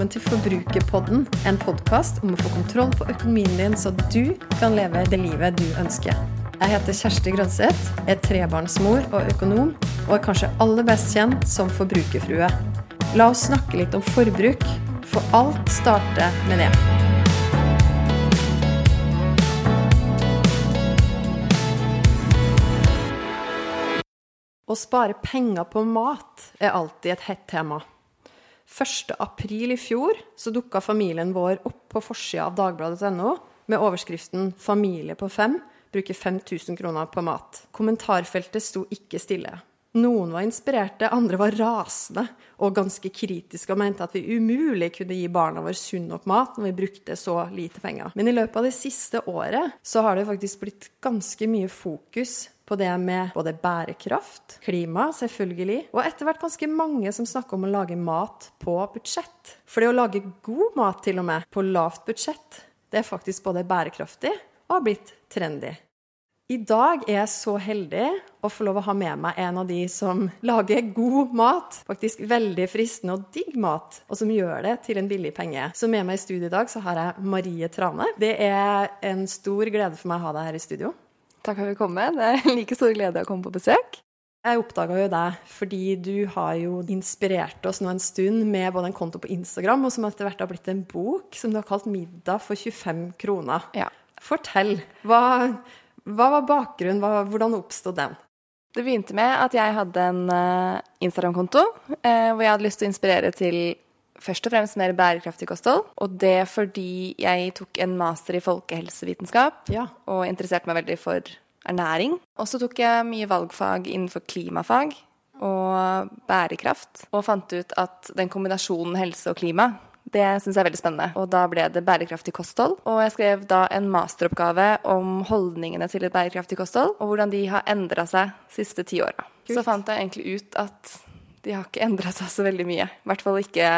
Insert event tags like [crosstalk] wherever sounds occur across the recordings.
velkommen til Forbrukerpodden, en podkast om å få kontroll på økonomien din, så du kan leve det livet du ønsker. Jeg heter Kjersti Grønseth, er trebarnsmor og økonom, og er kanskje aller best kjent som forbrukerfrue. La oss snakke litt om forbruk, for alt starter med det. Å spare penger på mat er alltid et hett tema. 1. april i fjor så dukka familien vår opp på forsida av dagbladet.no med overskriften 'Familie på fem bruker 5000 kroner på mat'. Kommentarfeltet sto ikke stille. Noen var inspirerte, andre var rasende og ganske kritiske og mente at vi umulig kunne gi barna våre sunn nok mat når vi brukte så lite penger. Men i løpet av det siste året så har det faktisk blitt ganske mye fokus på det med både bærekraft, klima, selvfølgelig, og etter hvert ganske mange som snakker om å lage mat på budsjett. For det å lage god mat, til og med, på lavt budsjett, det er faktisk både bærekraftig og har blitt trendy. I dag er jeg så heldig å få lov å ha med meg en av de som lager god mat. Faktisk veldig fristende og digg mat, og som gjør det til en billig penge. Så med meg i studio i dag så har jeg Marie Trane. Det er en stor glede for meg å ha deg her i studio. Takk for at jeg kom. Med. Det er like stor glede å komme på besøk. Jeg oppdaga jo deg fordi du har jo inspirert oss nå en stund med både en konto på Instagram, og som etter hvert har blitt en bok som du har kalt 'Middag for 25 kroner'. Ja. Fortell. Hva, hva var bakgrunnen? Hva, hvordan oppstod den? Det begynte med at jeg hadde en uh, Instagram-konto uh, hvor jeg hadde lyst til å inspirere til først og fremst mer bærekraftig kosthold. Og det fordi jeg tok en master i folkehelsevitenskap Ja. og interesserte meg veldig for ernæring. Og så tok jeg mye valgfag innenfor klimafag og bærekraft, og fant ut at den kombinasjonen helse og klima det syns jeg er veldig spennende. Og da ble det bærekraftig kosthold. Og jeg skrev da en masteroppgave om holdningene til et bærekraftig kosthold, og hvordan de har endra seg de siste ti åra. Så fant jeg egentlig ut at de har ikke endra seg så veldig mye. I hvert fall ikke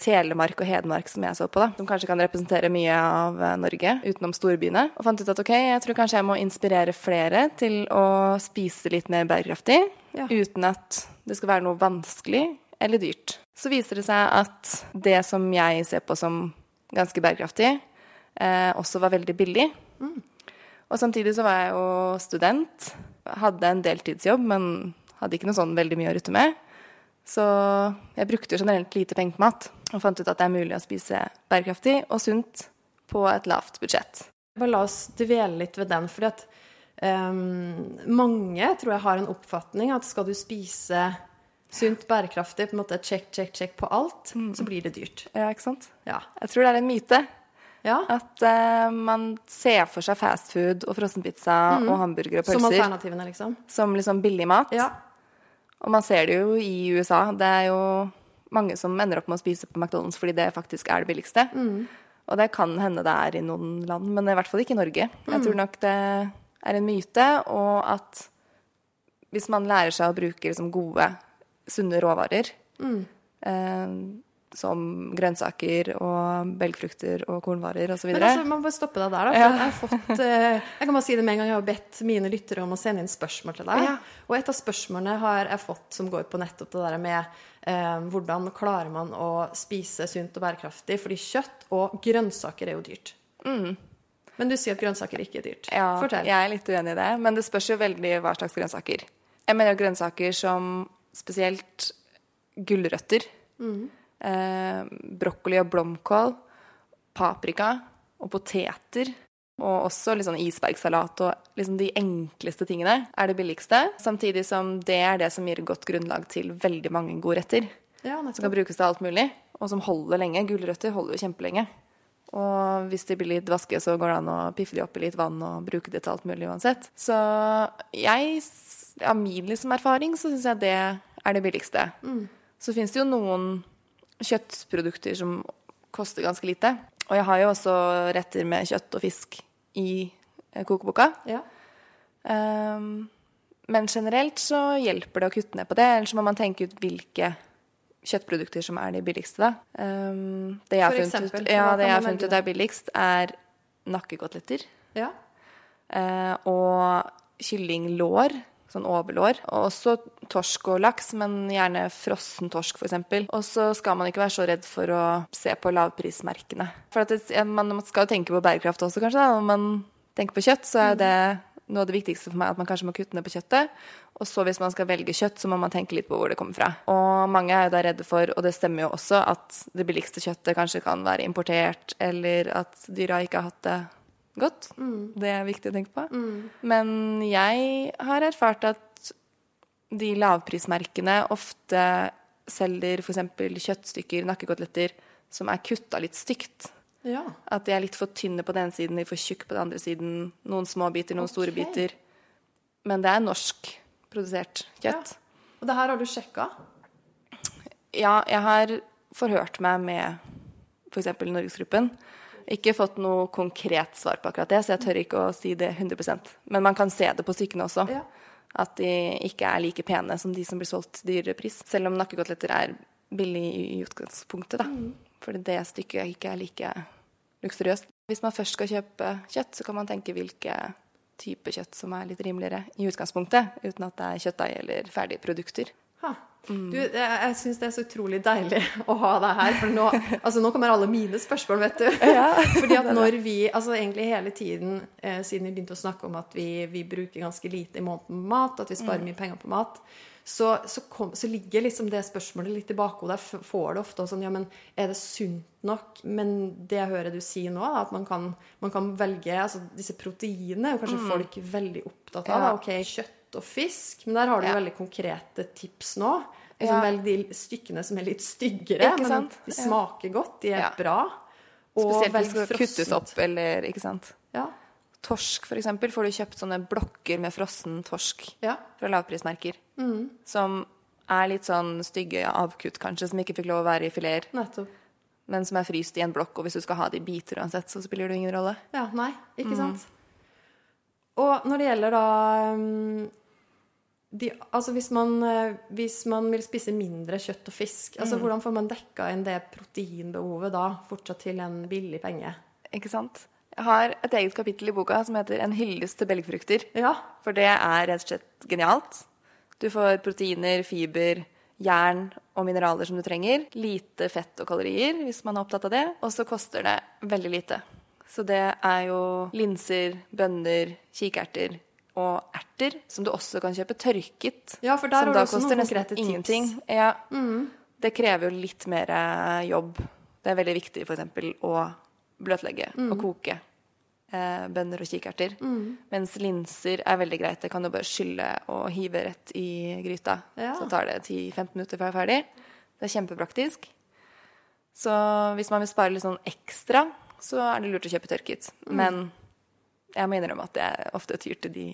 Telemark og Hedmark som jeg så på, da. Som kanskje kan representere mye av eh, Norge utenom storbyene. Og fant ut at ok, jeg tror kanskje jeg må inspirere flere til å spise litt mer bærekraftig. Ja. Uten at det skal være noe vanskelig eller dyrt. Så viser det seg at det som jeg ser på som ganske bærekraftig, eh, også var veldig billig. Og samtidig så var jeg jo student. Hadde en deltidsjobb, men hadde ikke noe sånn veldig mye å rutte med. Så jeg brukte jo generelt lite penger på mat, og fant ut at det er mulig å spise bærekraftig og sunt på et lavt budsjett. Bare la oss dvele litt ved den, fordi at um, mange tror jeg har en oppfatning at skal du spise sunt, bærekraftig, på en måte check, check, check på alt, så blir det dyrt. Ja, ikke sant? Ja. Jeg tror det er en myte. ja. At uh, man ser for seg fastfood og frossenpizza og hamburgere og Som alternativene, liksom. som liksom billig mat. Ja. Og man ser det jo i USA. Det er jo mange som ender opp med å spise på McDonald's fordi det faktisk er det billigste. Og det kan hende det er i noen land, men i hvert fall ikke i Norge. Jeg tror nok det er en myte, og at hvis man lærer seg å bruke liksom gode, sunne råvarer, eh, som grønnsaker og belgfrukter og kornvarer osv. Altså, man må bare stoppe deg der, da. For Ja. jeg har fått eh, Jeg kan bare si det med en gang. Jeg har bedt mine lyttere om å sende inn spørsmål til deg. Ja. Og et av spørsmålene har jeg fått som går på nettopp det der med hvordan klarer man å spise sunt og bærekraftig? Fordi kjøtt og grønnsaker er jo dyrt. Men du sier at grønnsaker ikke er dyrt. Mm. Ja, Fortell. jeg er litt uenig i det, men det spørs jo veldig hva slags grønnsaker. Jeg mener grønnsaker som spesielt gulrøtter, eh, brokkoli og blomkål, paprika og poteter, og også litt sånn isbergsalat og liksom de enkleste tingene er det billigste, samtidig som det er det som gir godt grunnlag til veldig mange gode retter. Ja, Som kan brukes til alt mulig, og som holder lenge. Gulrøtter holder jo kjempelenge. Og hvis de blir litt vaske, så går det an å piffe de opp i litt vann og bruke det til alt mulig uansett. Så jeg, av min liksom erfaring, så syns jeg det er det billigste. Så fins det jo noen kjøttprodukter som koster ganske lite. Og jeg har jo også retter med kjøtt og fisk i eh, kokeboka. Ja. Um, men generelt så hjelper det å kutte ned på det, ellers må man tenke ut hvilke kjøttprodukter som er de billigste, da. Um, det jeg har funnet ut, ja, det jeg har funnet ut er billigst, er nakkekoteletter. ja. Uh, og kyllinglår sånn overlår. Og også torsk og laks, men gjerne frossen torsk, f.eks. Og så skal man ikke være så redd for å se på lavprismerkene. For det, man, man, skal jo tenke på bærekraft også, kanskje. Da. Når man tenker på kjøtt, så er det noe av det viktigste for meg at man kanskje må kutte ned på kjøttet. Og så hvis man skal velge kjøtt, så må man tenke litt på hvor det kommer fra. Og mange er jo da redde for, og det stemmer jo også, at det billigste kjøttet kanskje kan være importert, eller at dyra ikke har hatt det godt. Mm. Det er viktig å tenke på. Mm. Men jeg har erfart at de lavprismerkene ofte selger f.eks. kjøttstykker, nakkekoteletter, som er kutta litt stygt. Ja. At de er litt for tynne på den ene siden, de er for tjukke på den andre siden. Noen små biter, noen okay. store biter. Men det er norskprodusert kjøtt. Ja. Og det her har du sjekka? Ja, jeg har forhørt meg med f.eks. Norgesgruppen. Ikke fått noe konkret svar på akkurat det, så jeg tør ikke å si det 100% Men man kan se det på stykkene også. Ja. At de ikke er like pene som de som blir solgt dyrere pris. Selv om nakkekoteletter er billig i utgangspunktet, da. Mm. Fordi det stykket ikke er like luksuriøst. Hvis man først skal kjøpe kjøtt, så kan man tenke hvilke type kjøtt som er litt rimeligere i utgangspunktet, uten at det er kjøttdeig eller ferdige produkter. Mm. Du, jeg syns det er så utrolig deilig å ha deg her, for nå, altså, nå kommer alle mine spørsmål, vet du. Ja, [laughs] Fordi at når vi, altså egentlig hele tiden eh, siden vi begynte å snakke om at vi, vi bruker ganske lite i måneden på mat, at vi sparer mm. mye penger på mat, så, så, kom, så, ligger liksom det spørsmålet litt i bakhodet. Jeg får det ofte sånn Ja, men er det sunt nok? Men det jeg hører du si nå, at man kan, man kan velge altså Disse proteinene er jo kanskje mm. folk veldig opptatt av. Ja. Ok, kjøtt og fisk. Men der har du ja. veldig konkrete tips nå. Liksom ja. Velg de stykkene som er litt styggere, men de smaker godt. De er bra. Og Spesielt hvis det skal kuttes opp, eller Ikke sant. Ja. Torsk, f.eks., får du kjøpt sånne blokker med frossen torsk ja. fra lavprismerker. Mm. Som er litt sånn stygge avkutt, kanskje, som ikke fikk lov å være i fileter. Men som er fryst i en blokk, og hvis du skal ha det i biter uansett, så spiller det ingen rolle. Ja, nei, ikke mm. sant. Og når det gjelder da um, de, altså hvis man, eh, hvis man, vil spise mindre kjøtt og fisk, altså mm. hvordan får man dekka inn det proteinbehovet da fortsatt til en billig penge? Ikke sant? Jeg har et eget kapittel i boka som heter 'En hyllest til belgfrukter'. Ja. For det er rett og slett genialt. Du får proteiner, fiber, jern og mineraler som du trenger. Lite fett og kalorier hvis man er opptatt av det. Og så koster det veldig lite. Så det er jo linser, bønner, kikerter og erter, som du også kan kjøpe tørket. Ja, for der har du også noen konkrete tips. Ingenting. Ja. Mm. Det krever jo litt mer jobb. Det er veldig viktig f.eks. å bløtlegge mm. og koke eh, bønner og kikerter. Mm. Mens linser er veldig greit. Det kan du bare skylle og hive rett i gryta. Ja. Så tar det 10-15 minutter før jeg er ferdig. Det er kjempepraktisk. Så hvis man vil spare litt sånn ekstra, så er det lurt å kjøpe tørket. Mm. Men jeg må innrømme at jeg ofte tyr til de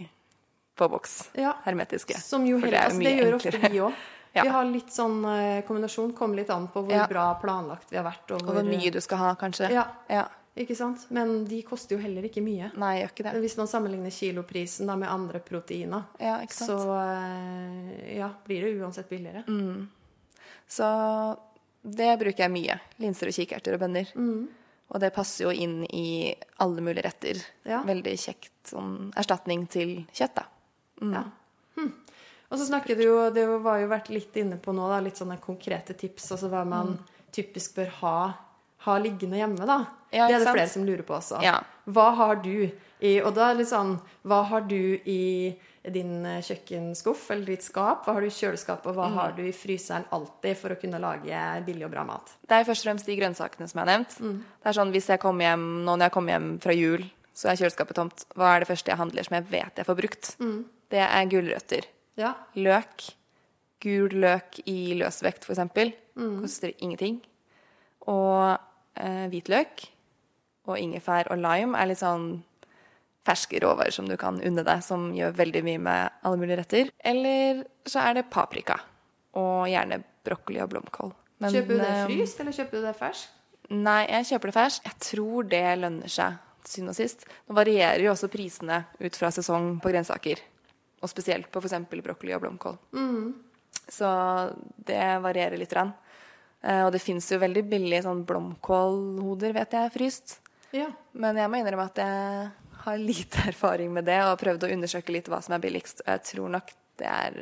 på boks. Ja. Hermetiske. Som jo heller, altså, det gjør ofte vi òg. [laughs] Ja. Vi har litt sånn uh, kombinasjon. Kommer litt an på hvor ja. bra planlagt vi har vært. Og, hvor, og hvor mye du skal ha, kanskje. Ja. ja. Ikke sant? Men de koster jo heller ikke mye. Nei, gjør ikke det. Hvis man sammenligner kiloprisen da med andre proteiner, ja, så uh, ja, blir det uansett billigere. Mm. Så det bruker jeg mye. Linser og kikerter og bønner. Mm. Og det passer jo inn i alle mulige retter. Ja. Veldig kjekt sånn erstatning til kjøtt, da. Mm. Ja. Hm. Og så snakker du jo, det var jo vært litt inne på nå, da, litt sånne konkrete tips. Altså hva man mm. typisk bør ha, ha, liggende hjemme, da. Ja, det er det sant? flere som lurer på også. Ja. Hva har du i Og da litt sånn Hva har du i din eh, kjøkkenskuff eller ditt skap? Hva har du i kjøleskapet, og hva mm. har du i fryseren alltid for å kunne lage billig og bra mat? Det er først og fremst de grønnsakene som jeg har nevnt. Mm. Det er sånn hvis jeg kommer hjem, Nå når jeg kommer hjem fra jul, så er kjøleskapet tomt. Hva er det første jeg handler som jeg vet jeg får brukt? Mm. Det er gulrøtter. Ja. Løk. Gul løk i løsvekt, f.eks. Mm. Koster ingenting. Og eh, hvitløk og ingefær og lime er litt sånn ferske råvarer som du kan unne deg, som gjør veldig mye med alle mulige retter. Eller så er det paprika. Og gjerne brokkoli og blomkål. Men, kjøper du det eh, fryst, eller kjøper du det ferskt? Nei, jeg kjøper det ferskt. Jeg tror det lønner seg til syvende og sist. Nå varierer jo også prisene ut fra sesong på grønnsaker. Og spesielt på f.eks. brokkoli og blomkål. Mm. Så det varierer litt. Rann. Eh, og det fins jo veldig billige sånn blomkålhoder, vet jeg, fryst. Ja. Men jeg må innrømme at jeg har lite [laughs] erfaring med det og har prøvd å undersøke litt hva som er billigst. Og jeg tror nok det er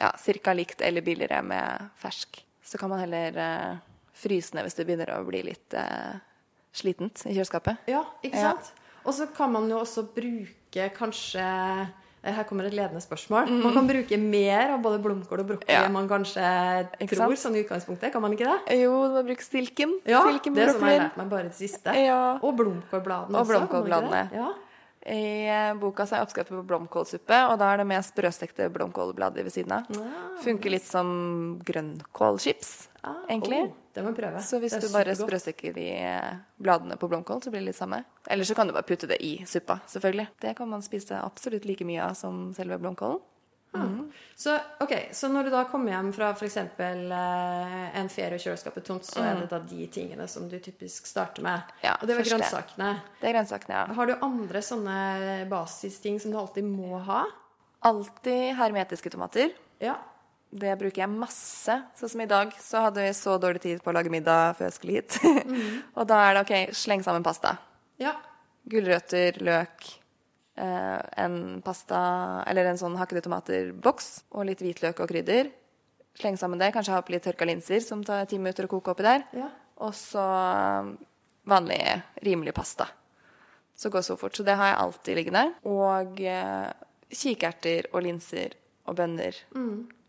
ja, ca. likt eller billigere med fersk. Så kan man heller uh, fryse ned hvis det begynner å bli litt uh, slitent i kjøleskapet. Ja, ikke Ja. sant? Og så kan man jo også bruke kanskje Her kommer et ledende spørsmål. Man kan bruke mer av både blomkål og brokkoli Ja. enn man kanskje Ikke tror sånn i utgangspunktet. Kan man ikke det? Jo, du må bruke stilken. Ja, stilken det som jeg har lært meg bare det siste. Ja. Og blomkålbladene Og blomkålbladene. Ja. I eh, boka så er oppskriften på blomkålsuppe, og da er det med sprøstekte blomkålblader ved siden av. Funker litt som grønnkålchips, Ah, egentlig. oh, det må jeg prøve. Så hvis du bare sprøstikker de eh, bladene på blomkål, så blir det litt samme. Eller så kan du bare putte det i suppa, selvfølgelig. Det kan man spise absolutt like mye av som selve blomkålen. Så, okay, så når du da kommer hjem fra f.eks. Eh, en ferie og kjøleskapet tomt, så er det da de tingene som du typisk starter med. Mm. Ja, og det var grønnsakene. Det er grønnsakene, ja. Har du andre sånne basisting som du alltid må ha? Alltid hermetiske tomater. Ja. Det bruker jeg masse. Sånn som i dag, så hadde vi så dårlig tid på å lage middag før jeg skulle hit. [laughs] og da er det OK, sleng sammen pasta. Ja. Gulrøtter, løk, eh, en pasta Eller en sånn hakkede tomater-boks og litt hvitløk og krydder. Sleng sammen det. Kanskje ha opp litt tørka linser som tar ti minutter å koke oppi der. Ja. Og så eh, vanlig, rimelig pasta. Så går så fort. Så det har jeg alltid liggende. Og eh, kikerter og linser og bønner,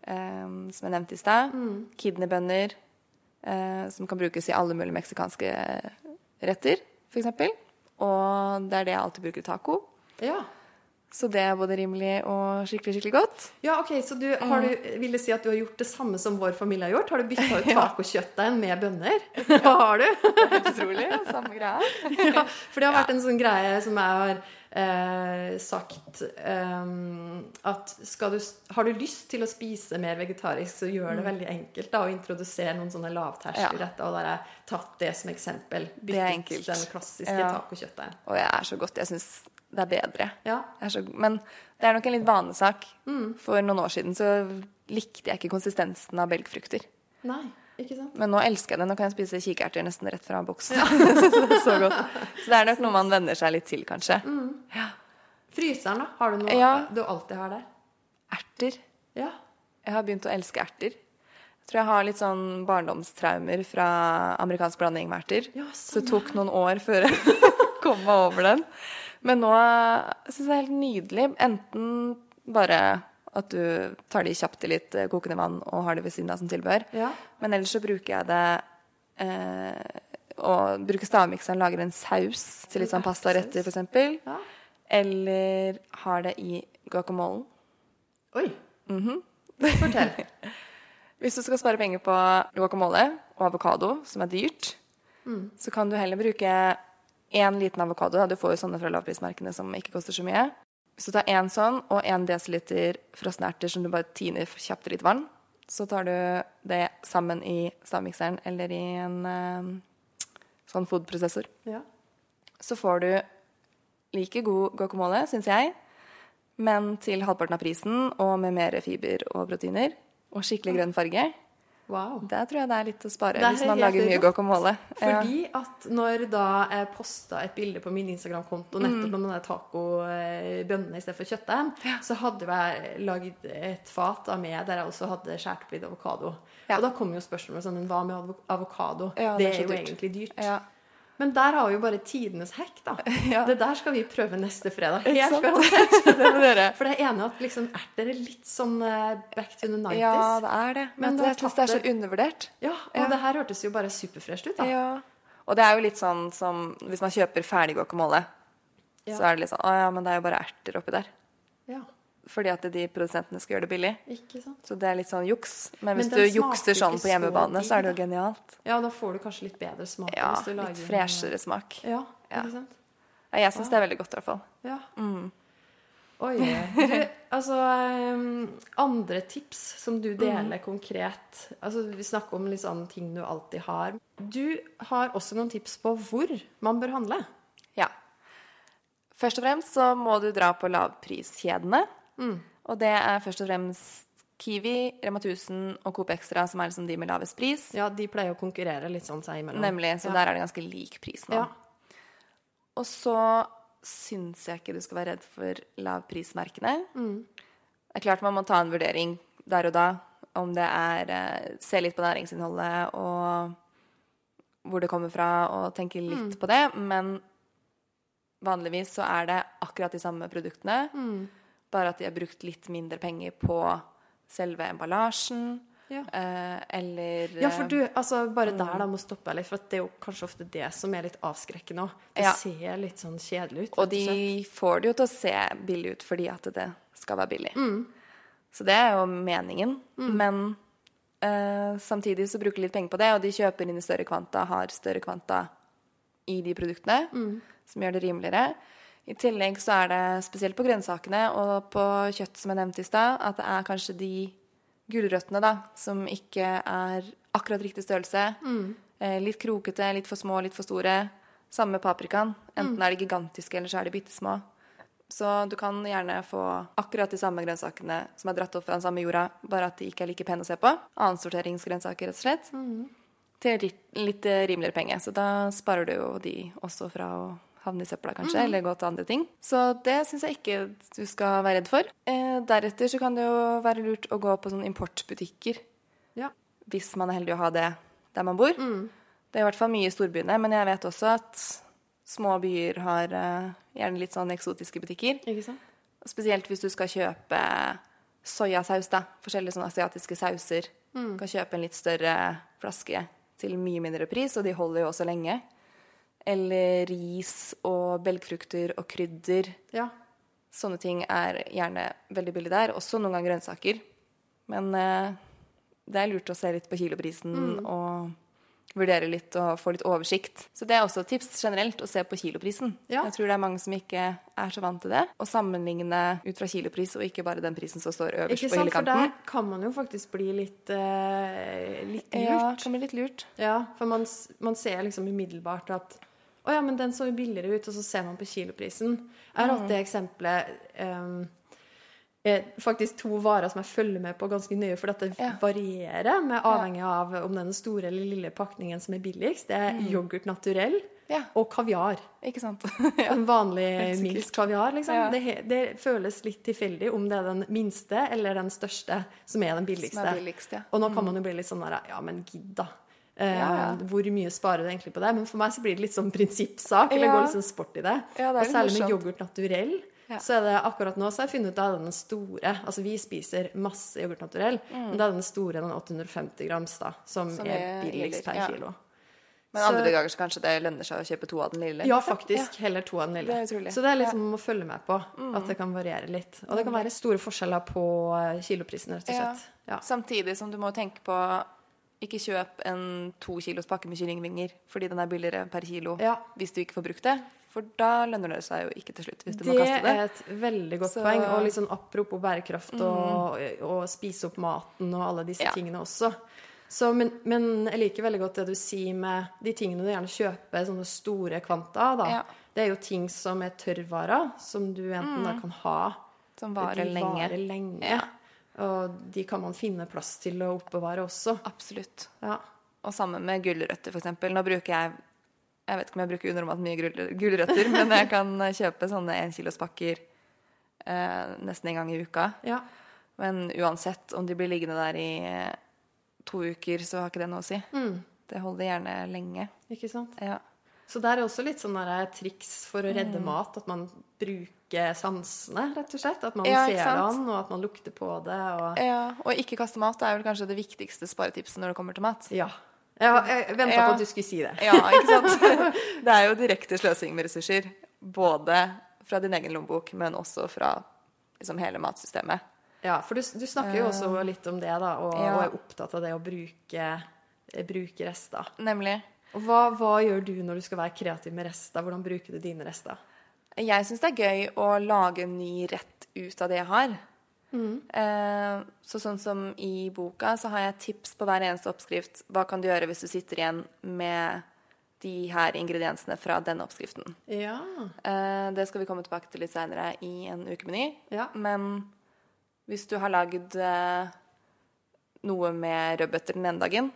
eh, som jeg nevnte i stad. Kidneybønner, eh, som kan brukes i alle mulige meksikanske retter, f.eks. Og det er det jeg alltid bruker i taco. ja. Så det er både rimelig og skikkelig, skikkelig godt. Ja, ok, Så du, har du, vil det si at du har gjort det samme som vår familie har gjort? Har du bytta ut [laughs] tacokjøttdeigen med bønner? Hva har du? [laughs] Helt utrolig. Samme greia. [laughs] ja, for det har vært en sånn greie som jeg har eh, sagt eh, At du, har du lyst til å spise mer vegetarisk, så gjør det veldig enkelt da, å introdusere noen sånne lavterskelretter. Og da har jeg tatt det som eksempel. Byttet ut enkelt. den klassiske Ja. tacokjøttdeigen. Og jeg er så godt. Jeg syns det er bedre. Ja. Er så, men det er nok en litt vanesak. For noen år siden så likte jeg ikke konsistensen av belgfrukter. Nei? Men nå elsker jeg det. Nå kan jeg spise kikerter nesten rett fra boksen. [laughs] så godt. Så det er nok noe man venner seg litt til, kanskje. Fryseren, da? Har du noe Ja. du alltid har der? Erter. Ja. Jeg har begynt å elske erter. Jeg tror jeg har litt sånn barndomstraumer fra amerikansk blanding med erter. Ja, så det tok noen år før jeg [laughs] kom meg over den. Men nå syns jeg det er helt nydelig. Enten bare at du tar de kjapt i litt eh, kokende vann og har det ved siden av som tilbehør. Ja. Men ellers så bruker jeg det eh, og bruker stavmikseren, lager en saus til litt sånn pastaretter, f.eks. Ja. Eller har det i guacamolen. Oi. Mhm. Fortell. [laughs] Hvis du skal spare penger på guacamole og avokado, som er dyrt, så kan du heller bruke én liten avokado. Du får jo sånne fra lavprismerkene som ikke koster så mye. Hvis du tar én sånn og én desiliter frosnerter som du bare tiner kjapt i litt vann, så tar du det sammen i stavmikseren eller i en uh, sånn foodprosessor. Ja. Så får du like god guacamole, syns jeg, men til halvparten av prisen og med mer fiber og proteiner. Og skikkelig grønn farge. Wow. Der tror jeg det er litt å spare hvis man lager mye guacamole. Ja. Fordi at når da jeg posta et bilde på min Instagram-konto nettopp med den tacobønnene istedenfor kjøttdeig, så hadde jeg lagd et fat av meg der jeg også hadde skåret opp litt avokado. Ja. Og da kom jo spørsmålet sånn Hva med avokado? Ja, det, det er er jo dyrt. egentlig dyrt. Men der har vi jo bare tidenes hekk, da. [laughs] Ja. Det der skal vi prøve neste fredag. Helt garantert. [laughs] For det er at liksom erter er litt sånn eh, back to the 90s. Ja, det er det. Men Men jeg syns det er så undervurdert. Ja, og Ja. det her hørtes jo bare superfresht ut, da. Ja. Og det er jo litt sånn som hvis man kjøper ferdig guacamole, så er det litt sånn Å ja, men det er jo bare erter oppi der. Ja, Fordi at de produsentene skal gjøre det billig. ikke sant? Så det er litt sånn juks. Men hvis Men du jukser sånn på så hjemmebane, digg, så er det jo genialt. Ja, da får du kanskje litt bedre smak Ja, hvis du lager litt freshere smak. Ja, Ja. ikke sant? Ja, Jeg syns det er veldig godt, i hvert fall. Ja. Mm. Oi. [laughs] Du, altså um, Andre tips som du Mm. deler konkret altså Vi snakker om litt sånne ting du alltid har. Du har også noen tips på hvor man bør handle. Ja. Først og fremst så må du dra på lavpriskjedene. Og det er først og fremst Kiwi, Rema 1000 og Coop Extra som er liksom de med lavest pris. Ja, De pleier å konkurrere litt sånn seg imellom. Nemlig. Så ja. der er det ganske lik pris nå. Ja. Og så syns jeg ikke du skal være redd for lavprismerkene. Det er klart man må ta en vurdering der og da. Om det er eh, Se litt på næringsinnholdet og hvor det kommer fra, og tenke litt på det. Men vanligvis så er det akkurat de samme produktene, bare at de har brukt litt mindre penger på selve emballasjen. Ja. Eh, eller Ja, for du, altså bare der da må stoppe jeg litt, for det er jo kanskje ofte det som er litt avskrekkende òg. Det Ja. ser litt sånn kjedelig ut. Og de får det jo til å se billig ut fordi at det skal være billig. Mm. Så det er jo meningen. Men eh, samtidig så bruker de litt penger på det, og de kjøper inn i større kvanta, har større kvanta i de produktene, Mm. som gjør det rimeligere. I tillegg så er det spesielt på grønnsakene og på kjøtt, som jeg nevnte i stad, at det er kanskje de gulrøttene da, som ikke er akkurat riktig størrelse. Mm. Eh, litt krokete, litt for små, litt for store. Samme med paprikaen. Mm. Enten er de gigantiske, eller så er de bitte små. Så du kan gjerne få akkurat de samme grønnsakene som er dratt opp fra den samme jorda, bare at de ikke er like pene å se på. Annensorteringsgrønnsaker, rett og slett. Mm. Til litt rimeligere penger. Så da sparer du jo de også fra å havne i søpla, kanskje, Mm. eller gå til andre ting. Så det syns jeg ikke du skal være redd for. Eh, deretter så kan det jo være lurt å gå på sånne importbutikker, Ja. hvis man er heldig å ha det der man bor. Mm. Det er i hvert fall mye i storbyene, men jeg vet også at små byer har eh, gjerne litt sånn eksotiske butikker. Ikke sant? Spesielt hvis du skal kjøpe soyasaus, da. Forskjellige sånne asiatiske sauser. Du kan kjøpe en litt større flaske til mye mindre pris, og de holder jo også lenge. Eller ris og belgfrukter og krydder. Ja. Sånne ting er gjerne veldig billig der. Også noen ganger grønnsaker. Men eh, det er lurt å se litt på kiloprisen og vurdere litt og få litt oversikt. Så det er også et tips generelt, å se på kiloprisen. Ja. Jeg tror det er mange som ikke er så vant til det. Å sammenligne ut fra kilopris, og ikke bare den prisen som står øverst Ikke på sant? For der kan man jo faktisk bli litt, eh, litt lurt. Ja, kan bli litt lurt. Ja, for man, man ser liksom umiddelbart at å ja, men den så billigere ut, og så ser man på kiloprisen. Jeg har Mm. hatt det eksempelet um, Faktisk to varer som jeg følger med på ganske nøye, for dette Ja. varierer med avhengig av om det er den store eller lille pakningen som er billigst. Det er yoghurt naturell Mm. Ja. og kaviar. Ikke sant? [laughs] ja. En vanlig minst kaviar, liksom. Det, det føles litt tilfeldig om det er den minste eller den største som er den billigste. Som er billigst, ja. Og nå kan man jo bli litt sånn der Ja, men gidd, da. Eh, Ja, ja. Hvor mye sparer du egentlig på det? Men for meg så blir det litt sånn prinsippsak. Eller Ja. går litt sånn sport i det. Det og særlig med yoghurt naturell. Så er det akkurat nå så har jeg funnet ut av den store Altså vi spiser masse yoghurt naturell, men det er den store, den 850 grams, da, som, Mm. Som er billigst per kilo. Men Så- andre dager så kanskje det lønner seg å kjøpe to av den lille. Ja, faktisk. Heller to av den lille. Det. Så det er liksom man må følge med på. At det kan variere litt. Og det kan være store forskjeller på eh, kiloprisen, rett og slett. Ja. Samtidig som du må tenke på ikke kjøp en to kilos pakke med kyllingvinger fordi den er billigere per kilo Ja. hvis du ikke får brukt det. For da lønner det seg jo ikke til slutt, hvis du må kaste det. er et veldig godt Så- poeng. Og litt sånn apropos bærekraft og, og spise opp maten og alle disse Ja. tingene også. Så, men, men jeg liker veldig godt det du sier med de tingene du gjerne kjøper sånne store kvanta av. Ja. Det er jo ting som er tørrvarer, som du enten da kan ha Som varer lenge. varer lenge. Ja. Og de kan man finne plass til å oppbevare også. Absolutt. Ja. Og sammen med gulrøtter, eksempel. Nå bruker jeg Jeg vet ikke om jeg bruker unormalt mye gul- gulrøtter, men jeg kan kjøpe sånne enkilospakker eh, nesten en gang i uka. ja. Men uansett om de blir liggende der i eh, to uker, så har ikke det noe å si. Mm. Det holder gjerne lenge. Ikke sant? Ja. Så det er også litt sånn der triks for å Mm. redde mat, at man bruker sansene, rett og slett. At man Ja, ser den, og at man lukter på det. Og... ja. Og ikke kaste mat det er vel kanskje det viktigste sparetipset når det kommer til mat. Ja. Ja, jeg venta Ja. på at du skulle si det. Ja, ikke sant? [laughs] Det er jo direkte sløsing med ressurser. Både fra din egen lommebok, men også fra liksom, hele matsystemet. Ja, For du, du snakker jo også litt om det, da, og, og er opptatt av det å bruke, eh, bruke rester. Nemlig. Og hva, hva gjør du når du skal være kreativ med rester? Hvordan bruker du dine rester? Jeg syns det er gøy å lage en ny rett ut av det jeg har. Eh, så sånn som i boka, så har jeg tips på hver eneste oppskrift. Hva kan du gjøre hvis du sitter igjen med de her ingrediensene fra denne oppskriften? Ja. Eh, det skal vi komme tilbake til litt seinere i en ukemeny. Ja. Men hvis du har lagd eh, noe med rødbeter den ene dagen,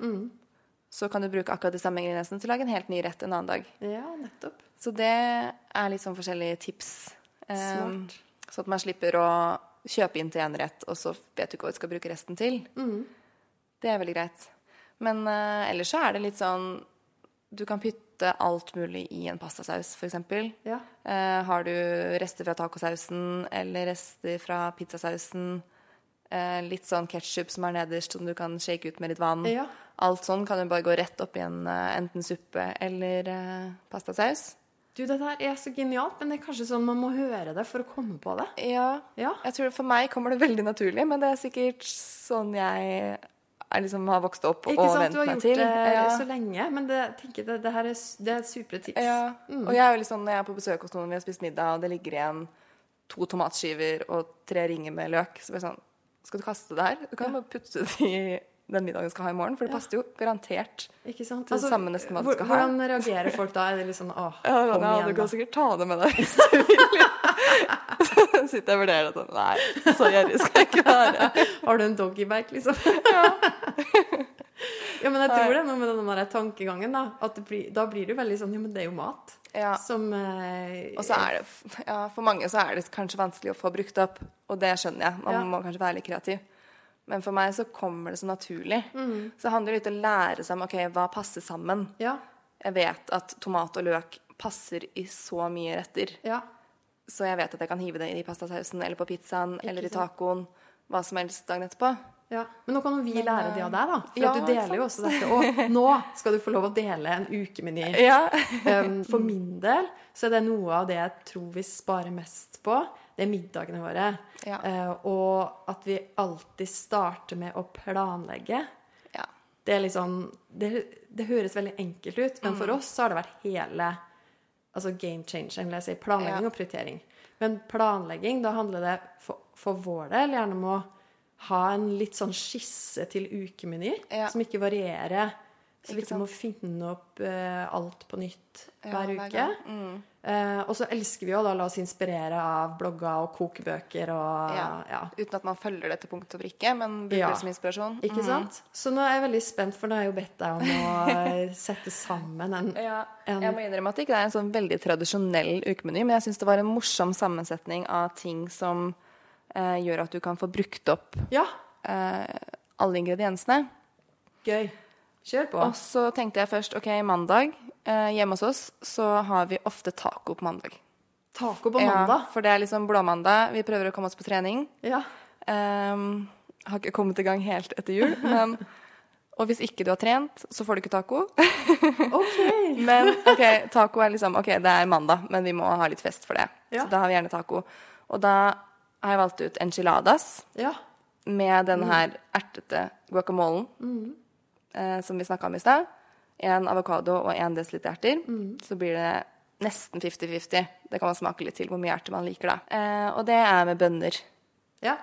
så kan du bruke akkurat de samme ingrediensene til å lage en helt ny rett en annen dag. ja, nettopp. Så det er litt sånn forskjellige tips. Um. Så at man slipper å kjøpe inn til én rett, og så vet du ikke hva du skal bruke resten til. Det er veldig greit. Men uh, ellers så er det litt sånn Du kan putte alt mulig i en pastasaus, f.eks. Ja. Uh, har du rester fra tacosausen eller rester fra pizzasausen, uh, litt sånn ketsjup som er nederst, som du kan shake ut med litt vann. Ja. Alt sånn kan jo bare gå rett opp i en eh, enten suppe eller eh, pastasaus. Du, dette her er så genialt, men det er kanskje sånn man må høre det for å komme på det. Ja. Ja. Jeg tror For meg kommer det veldig naturlig, men det er sikkert sånn jeg liksom har vokst opp Ikke og sant? Du har meg gjort til. det Ja. så lenge, men det, tenker det, det her er, det er supre tips. Ja. Og jeg er jo sånn, når jeg er på besøk hos noen, vi har spist middag, og det ligger igjen to tomatskiver og tre ringer med løk, så blir jeg sånn Skal du kaste det her? Du kan bare putte det i den middagen skal ha i morgen, for det passer jo garantert. Ikke sant? Altså, Det samme nesten hva du skal ha. Hvordan reagerer folk da? Er det litt sånn åh, Ja, kom ja, igjen, du da. kan sikkert ta det med deg hvis du vil. [laughs] Sitter jeg og vurderer det. Nei, så gjerrig skal jeg ikke være. Har du en doggybag, liksom? [laughs] Ja. men jeg tror det noe med den der tankegangen, da. At det blir, da blir det jo veldig sånn Ja, men det er jo mat. Ja. Som eh, Og så er det, ja, For mange så er det kanskje vanskelig å få brukt opp, og det skjønner jeg. Man Ja. må kanskje være litt kreativ. Men for meg så kommer det så naturlig. Mm. Så det handler litt om å lære seg om ok, hva passer sammen. Ja. Jeg vet at tomat og løk passer i så mye retter. Ja. Så jeg vet at jeg kan hive det i pastasausen eller på pizzaen eller i tacoen. Hva som helst dagen etterpå. ja. Men nå kan jo vi lære det av deg, da. For ja, du deler jo også dette. Og [laughs] nå skal du få lov å dele en ukemeny. Ja. [laughs] Um, for min del så er det noe av det jeg tror vi sparer mest på. Det er middagene våre. Ja. Eh, og at vi alltid starter med å planlegge. ja. Det er liksom Det, det høres veldig enkelt ut, men Mm. for oss så har det vært hele Altså game changer, vil jeg si. Planlegging Ja. og prioritering. Men planlegging, da handler det for, for vår del gjerne om å ha en litt sånn skisse til ukemeny, Ja. som ikke varierer. Så vi Ikke må finne opp uh, alt på nytt Ja, hver uke. Hver Mm. Eh, og så elsker vi jo da la oss inspirere av blogger og kokebøker og Ja. ja. Uten at man følger det til punkt og prikke, men bruker Ja. det som inspirasjon. Ikke sant? Så nå er jeg veldig spent, for nå har jeg jo bedt deg om å [laughs] sette sammen en En- jeg må innrømme at det ikke er en sånn veldig tradisjonell ukemeny, men jeg syns det var en morsom sammensetning av ting som uh, gjør at du kan få brukt opp Ja, eh, alle ingrediensene. gøy. Kjør på. Og så tenkte jeg først ok, mandag eh, hjemme hos oss så har vi ofte taco på mandag. Taco på mandag? Ja, for det er liksom blåmandag. Vi prøver å komme oss på trening. Ja. Um, har ikke kommet i gang helt etter jul, men [laughs] Og hvis ikke du har trent, så får du ikke taco. [laughs] OK. [laughs] Men ok, taco er liksom Ok, det er mandag, men vi må ha litt fest for det. Ja. Så da har vi gjerne taco. Og da har jeg valgt ut enchiladas Ja. med den her ertete guacamolen eh, som vi snakka om i stad. En avokado og en desiliter erter. Så blir det nesten 50-50. Det kan man smake litt til hvor mye erter man liker, da. Eh, og det er med bønner. ja.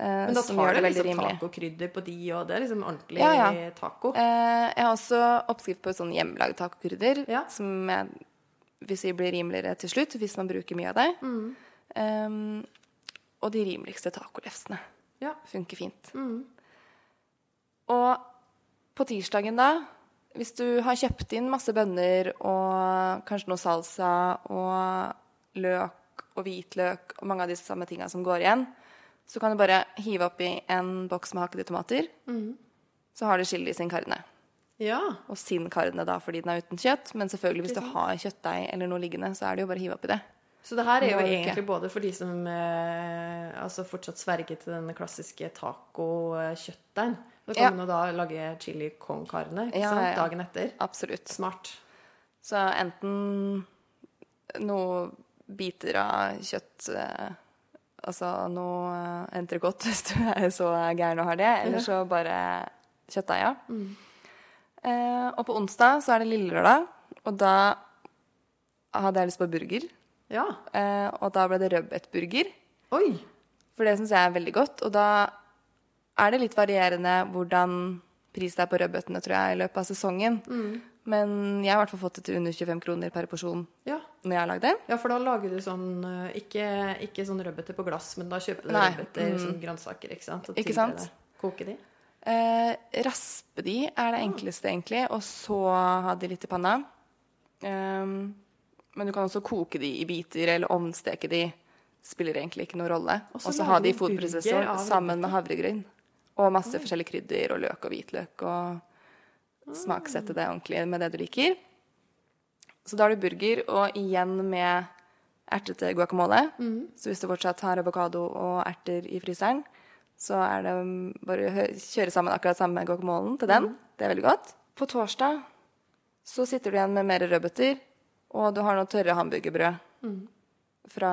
Eh, Men da tar du liksom rimelig. tacokrydder på de, og det er liksom ordentlig Ja, ja. taco. Eh, jeg har også oppskrift på sånn hjemmelagd tacokrydder, Ja. som jeg vil si blir rimeligere til slutt hvis man bruker mye av det. Mm. Um, og de rimeligste tacolefsene Ja. funker fint. Mm. Og på tirsdagen da, hvis du har kjøpt inn masse bønner og kanskje noe salsa og løk og hvitløk og mange av de samme tinga som går igjen, så kan du bare hive oppi en boks med hakkede tomater. Mm. Så har du chili sin carne. ja. Og sin carne da fordi den er uten kjøtt. Men selvfølgelig hvis du har kjøttdeig eller noe liggende, så er det jo bare å hive oppi det. Så det her er jo egentlig både for de som eh, altså fortsatt sverger til den klassiske taco-kjøttdeigen. Da kan Ja. man jo da lage chili con carne dagen etter. Absolutt. Smart. Så enten noe biter av kjøtt eh, Altså noe eh, entrecôte, [laughs] hvis du er så gæren og har det. Eller så bare kjøttdeiga. ja. Eh, og på onsdag så er det lille lørdag, og da hadde jeg lyst på burger. Ja. Eh, og da ble det rødbetburger. Oi! For det syns jeg er veldig godt. Og da er det litt varierende hvordan pris det er på rødbetene, tror jeg, i løpet av sesongen. Men jeg har i hvert fall fått det til under 25 kroner per porsjon Ja. når jeg har lagd det. ja, for da lager du sånn eh, Ikke, ikke sånn rødbeter på glass, men da kjøper du rødbeter mm. som grønnsaker, ikke sant? Og Ikke sant? Koke de. Eh, raspe de er det enkleste, egentlig. Og så ha de litt i panna. Um, men du kan også koke de i biter, eller ovnsteke de. spiller egentlig ikke noen rolle. Og så ha de i fotprosessor sammen med havregryn. Og masse forskjellige krydder og løk og hvitløk. Og smaksette det ordentlig med det du liker. Så da har du burger, og igjen med ertete guacamole. Så hvis du fortsatt har avokado og erter i fryseren, så er det bare å kjøre sammen akkurat samme guacamolen til den. Det er veldig godt. På torsdag så sitter du igjen med mer rødbeter, og du har noe tørre hamburgerbrød fra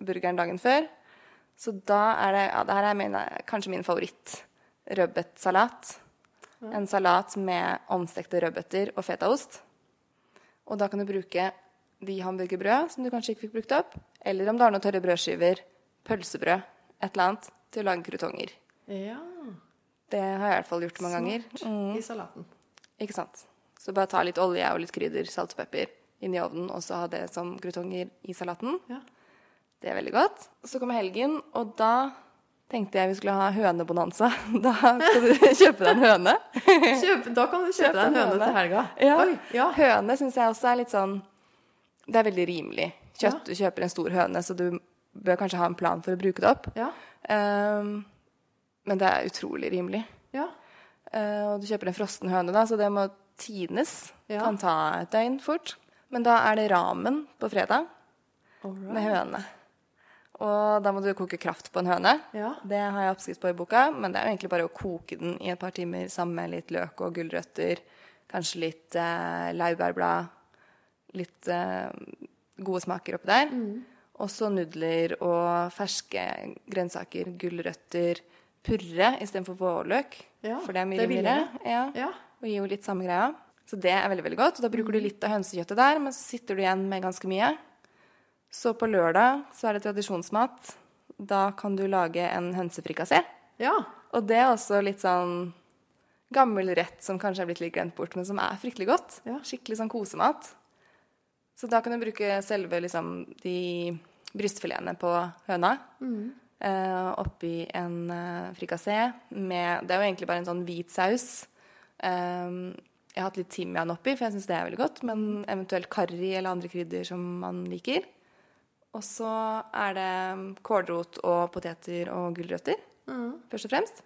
burgeren dagen før. Så da er det Ja, det her er min, kanskje min favoritt. Rødbetsalat. En salat med omstekte rødbeter og fetaost. Og da kan du bruke de hamburgerbrød som du kanskje ikke fikk brukt opp, eller om du har noen tørre brødskiver, pølsebrød, et eller annet, til å lage krutonger. Ja. Det har jeg i hvert fall gjort mange ganger. Smart i salaten. Ikke sant? Så bare ta litt olje og litt krydder, salt og pepper, inn i ovnen, og så ha det som krutonger i salaten. Ja. Det er veldig godt. Så kommer helgen, og da tenkte jeg vi skulle ha hønebonanza. [laughs] Da skal du [laughs] kjøpe deg en høne. [laughs] Kjøp, da kan du kjøpe deg en høne til helga. Ja. Oi, ja. Høne syns jeg også er litt sånn Det er veldig rimelig. Kjøtt, Du kjøper en stor høne, så du bør kanskje ha en plan for å bruke det opp. Ja. Ehm, men det er utrolig rimelig. ja. Eh, og du kjøper en frossen høne, da, så det må tines. Ja. Kan ta et døgn fort. Men da er det ramen på fredag med høne. Og da må du koke kraft på en høne. Ja. Det har jeg oppskrift på i boka, men det er jo egentlig bare å koke den i et par timer sammen med litt løk og gulrøtter, kanskje litt eh, laurbærblad, litt eh, gode smaker oppi der. Og så nudler og ferske grønnsaker, gulrøtter, purre istedenfor vårløk. Ja, for det er mye er rimeligere. Ja. Ja. Og gir jo litt samme greia. Så det er veldig veldig godt. Og da bruker du litt av hønsekjøttet der, men så sitter du igjen med ganske mye. Så på lørdag så er det tradisjonsmat. Da kan du lage en hønsefrikassé. ja. Og det er også litt sånn gammel rett som kanskje er blitt litt glemt bort, men som er fryktelig godt. Ja. Skikkelig sånn kosemat. Så da kan du bruke selve liksom de brystfiletene på høna eh, oppi en eh, frikassé med Det er jo egentlig bare en sånn hvit saus. Eh, jeg har hatt litt timian oppi, for jeg syns det er veldig godt. Men eventuelt karri eller andre krydder som man liker. Og så er det kålrot og poteter og gulrøtter, først og fremst.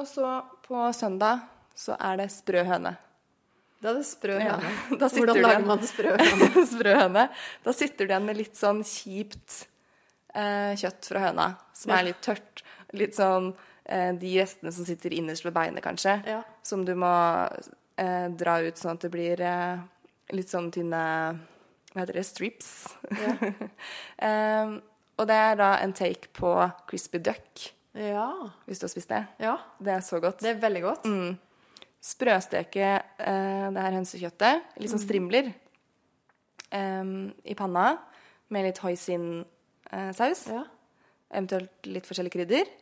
Og så på søndag så er det sprø høne. Da er det sprø Ja, [laughs] da Hvordan lager man sprø [laughs] høne? sprø høne. Da sitter du igjen med litt sånn kjipt eh, kjøtt fra høna, som Ja. er litt tørt. Litt sånn eh, de restene som sitter innerst ved beinet, kanskje. Ja. Som du må eh, dra ut sånn at det blir eh, litt sånn tynne Hva heter det? Strips. [laughs] Em, og det er da en take på crispy duck, Ja. hvis du har spist det. ja. Det er så godt. Det er veldig godt. Mm. Sprøsteke uh, det her hønsekjøttet, litt sånn strimler, um, i panna med litt hoisin-saus. Ja. Eventuelt litt forskjellige krydder.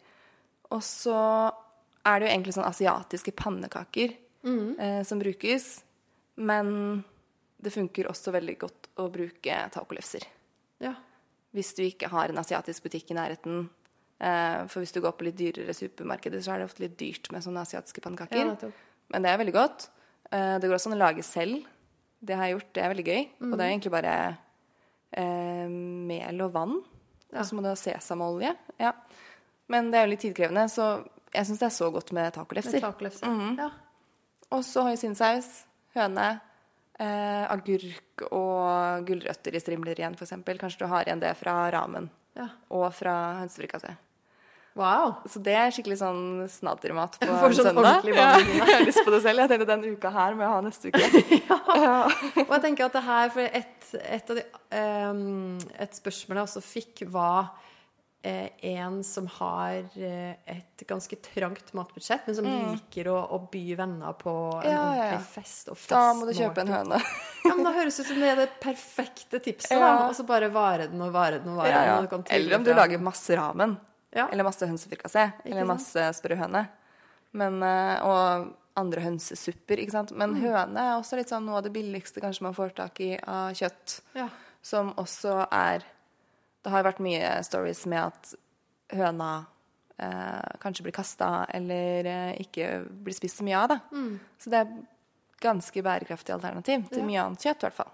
Og så er det jo egentlig sånn asiatiske pannekaker eh, som brukes. Men det funker også veldig godt å bruke tacolefser. ja. Hvis du ikke har en asiatisk butikk i nærheten. Eh, for hvis du går på litt dyrere supermarkeder, så er det ofte litt dyrt med sånne asiatiske pannekaker. Ja. Men det er veldig godt. Eh, det går også an å lage selv. Det har jeg gjort. Det er veldig gøy. Og det er egentlig bare eh, mel og vann. Og så må du ha sesamolje. Ja. Men det er jo litt tidkrevende, så jeg syns det er så godt med Med tacolefser. Mm -hmm. Ja. Og så hoisinsaus, høne, eh, agurk og gulrøtter i strimler igjen, f.eks. Kanskje du har igjen det fra ramen ja. og fra hønsefrikassé. Wow. Så det er skikkelig sånn snaddermat på [laughs] For sånn søndag. Ja, [laughs] jeg har lyst på det selv. Jeg tenkte den uka her må jeg ha neste uke. [laughs] Og jeg tenker at det her, for et, et av de um, Et spørsmål jeg også fikk, var en som har eh, et ganske trangt matbudsjett, men som liker å, å by venner på en Mm. Ja, ordentlig fest. Og Da må du kjøpe en høne. [laughs] Ja, men Da høres det ut som det er det perfekte tipset. Ja. Og så bare vare den og vare den og vare den. Eller om du lager masse ramen. Ja. Eller masse hønsefrikassé. Eller masse sprø høne. Men, eh, og andre hønsesupper, ikke sant. Men Mm. høne er også litt sånn noe av det billigste kanskje man får tak i av kjøtt. Ja. Som også er Det har vært mye stories med at høna eh, kanskje blir kasta eller eh, ikke blir spist så mye av. Da. Så det er ganske bærekraftig alternativ til Ja. mye annet kjøtt, i hvert fall.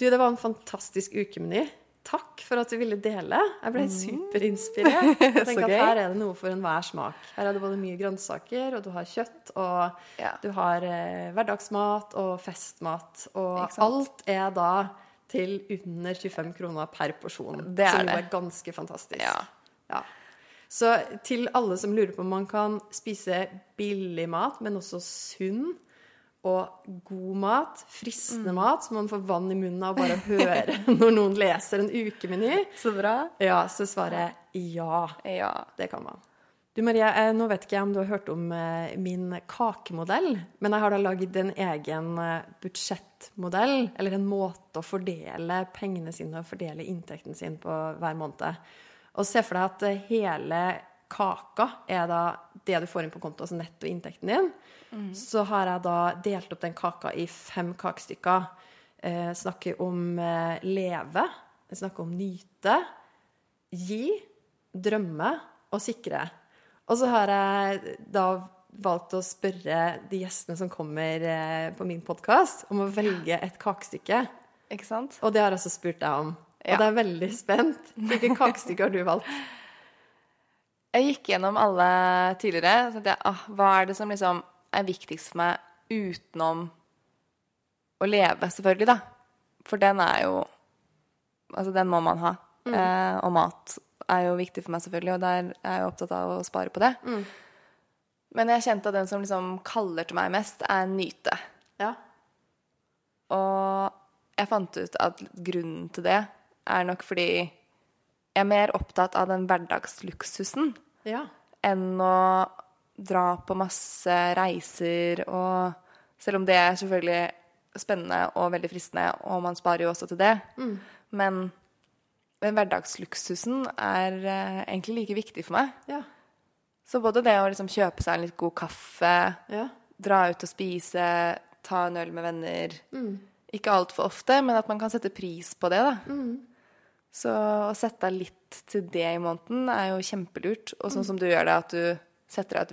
Du, det var en fantastisk ukemeny. Takk for at du ville dele. Jeg ble superinspirert. [laughs] Jeg tenker at. Her er det noe for enhver smak. Her er det både mye grønnsaker, og du har kjøtt, og Ja. du har eh, hverdagsmat og festmat. Og alt er da til under 25 kroner per porsjon. Det er som jo er ganske fantastisk. Ja. Ja. Så til alle som lurer på om man kan spise billig mat, men også sunn og god mat, fristende Mm. mat, så man får vann i munnen av bare å høre [laughs] når noen leser en ukemeny, Så bra. ja, så svarer jeg ja. Ja. Det kan man. Du Marie, eh, nå vet ikke jeg om du har hørt om eh, min kakemodell, men jeg har da lagd en egen eh, budsjettmodell, eller en måte å fordele pengene sine og fordele inntekten sin på hver måned. Og se for deg at hele kaka er da det du får inn på konto, altså nettoinntekten din. Så har jeg da delt opp den kaka i fem kakestykker. Eh, snakker om leve, snakker om nyte, gi, drømme og sikre. Og så har jeg da valgt å spørre de gjestene som kommer eh, på min podkast, om å velge et kakestykke. Ikke sant? Og det har jeg også spurt deg om. Ja. Og det er veldig spent. Hvilke [laughs] kakestykke har du valgt? Jeg gikk gjennom alle tidligere. Så tenkte ah, hva er det som liksom er viktigst for meg utenom å leve, selvfølgelig, da. For den er jo Altså, den må man ha. Eh, og mat er jo viktig for meg, selvfølgelig, og der er jeg opptatt av å spare på det. Men jeg kjente at den som liksom kaller til meg mest, er nyte. Ja. Og jeg fant ut at grunnen til det er nok fordi jeg er mer opptatt av den hverdagsluksusen Ja. enn å dra på masse reiser og Selv om det er selvfølgelig spennende og veldig fristende, og man sparer jo også til det. Men den hverdagsluksusen er eh, egentlig like viktig for meg. Ja. Så både det å liksom kjøpe seg en litt god kaffe, Ja. dra ut og spise, ta en øl med venner Ikke altfor ofte, men at man kan sette pris på det, da. Så å sette av litt til det i måneden er jo kjempelurt. Og sånn som du gjør det, at du setter av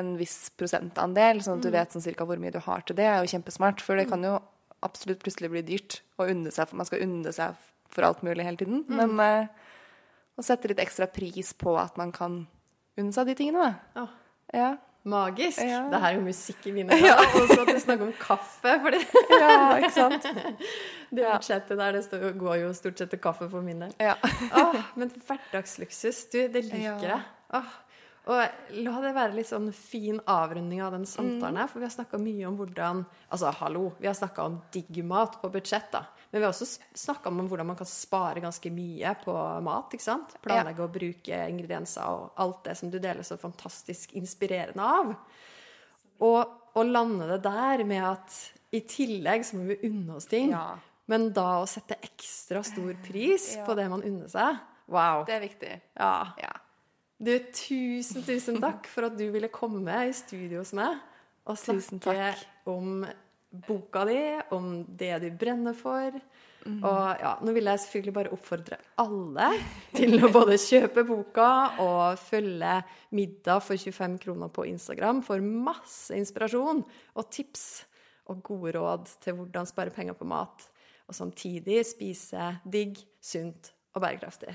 en viss prosentandel, sånn at du vet sånn cirka hvor mye du har til det, er jo kjempesmart. For det kan jo absolutt plutselig bli dyrt å unne seg, for man skal unne seg for alt mulig hele tiden. Men eh, å sette litt ekstra pris på at man kan unne seg de tingene, da. Oh. Ja. magisk. Ja. Det her er jo musikk i mine [laughs] ører. Og så at du snakker om kaffe, Fordi ja, ikke sant? [laughs] det budsjettet der det står, går jo stort sett til kaffe for min del. Ja. Åh, men hverdagsluksus, du, det liker Ja. jeg. Åh. Og la det være litt sånn fin avrunding av den samtalen her, for vi har snakka mye om hvordan Altså, hallo, vi har snakka om digg mat på budsjett, da. Men vi har også snakka om hvordan man kan spare ganske mye på mat, ikke sant? Planlegge å bruke ingredienser og alt det som du deler så fantastisk inspirerende av. Og å lande det der med at i tillegg så må vi unne oss ting. Ja. Men da å sette ekstra stor pris på det man unner seg Wow. Det er viktig. Ja. Ja. Du, tusen, tusen takk for at du ville komme i studio hos meg og snakke om boka di, om det du brenner for. Mm. Og ja, nå vil jeg selvfølgelig bare oppfordre alle til å både kjøpe boka og følge Middag for 25 kroner på Instagram for masse inspirasjon og tips og gode råd til hvordan spare penger på mat, og samtidig spise digg, sunt og bærekraftig.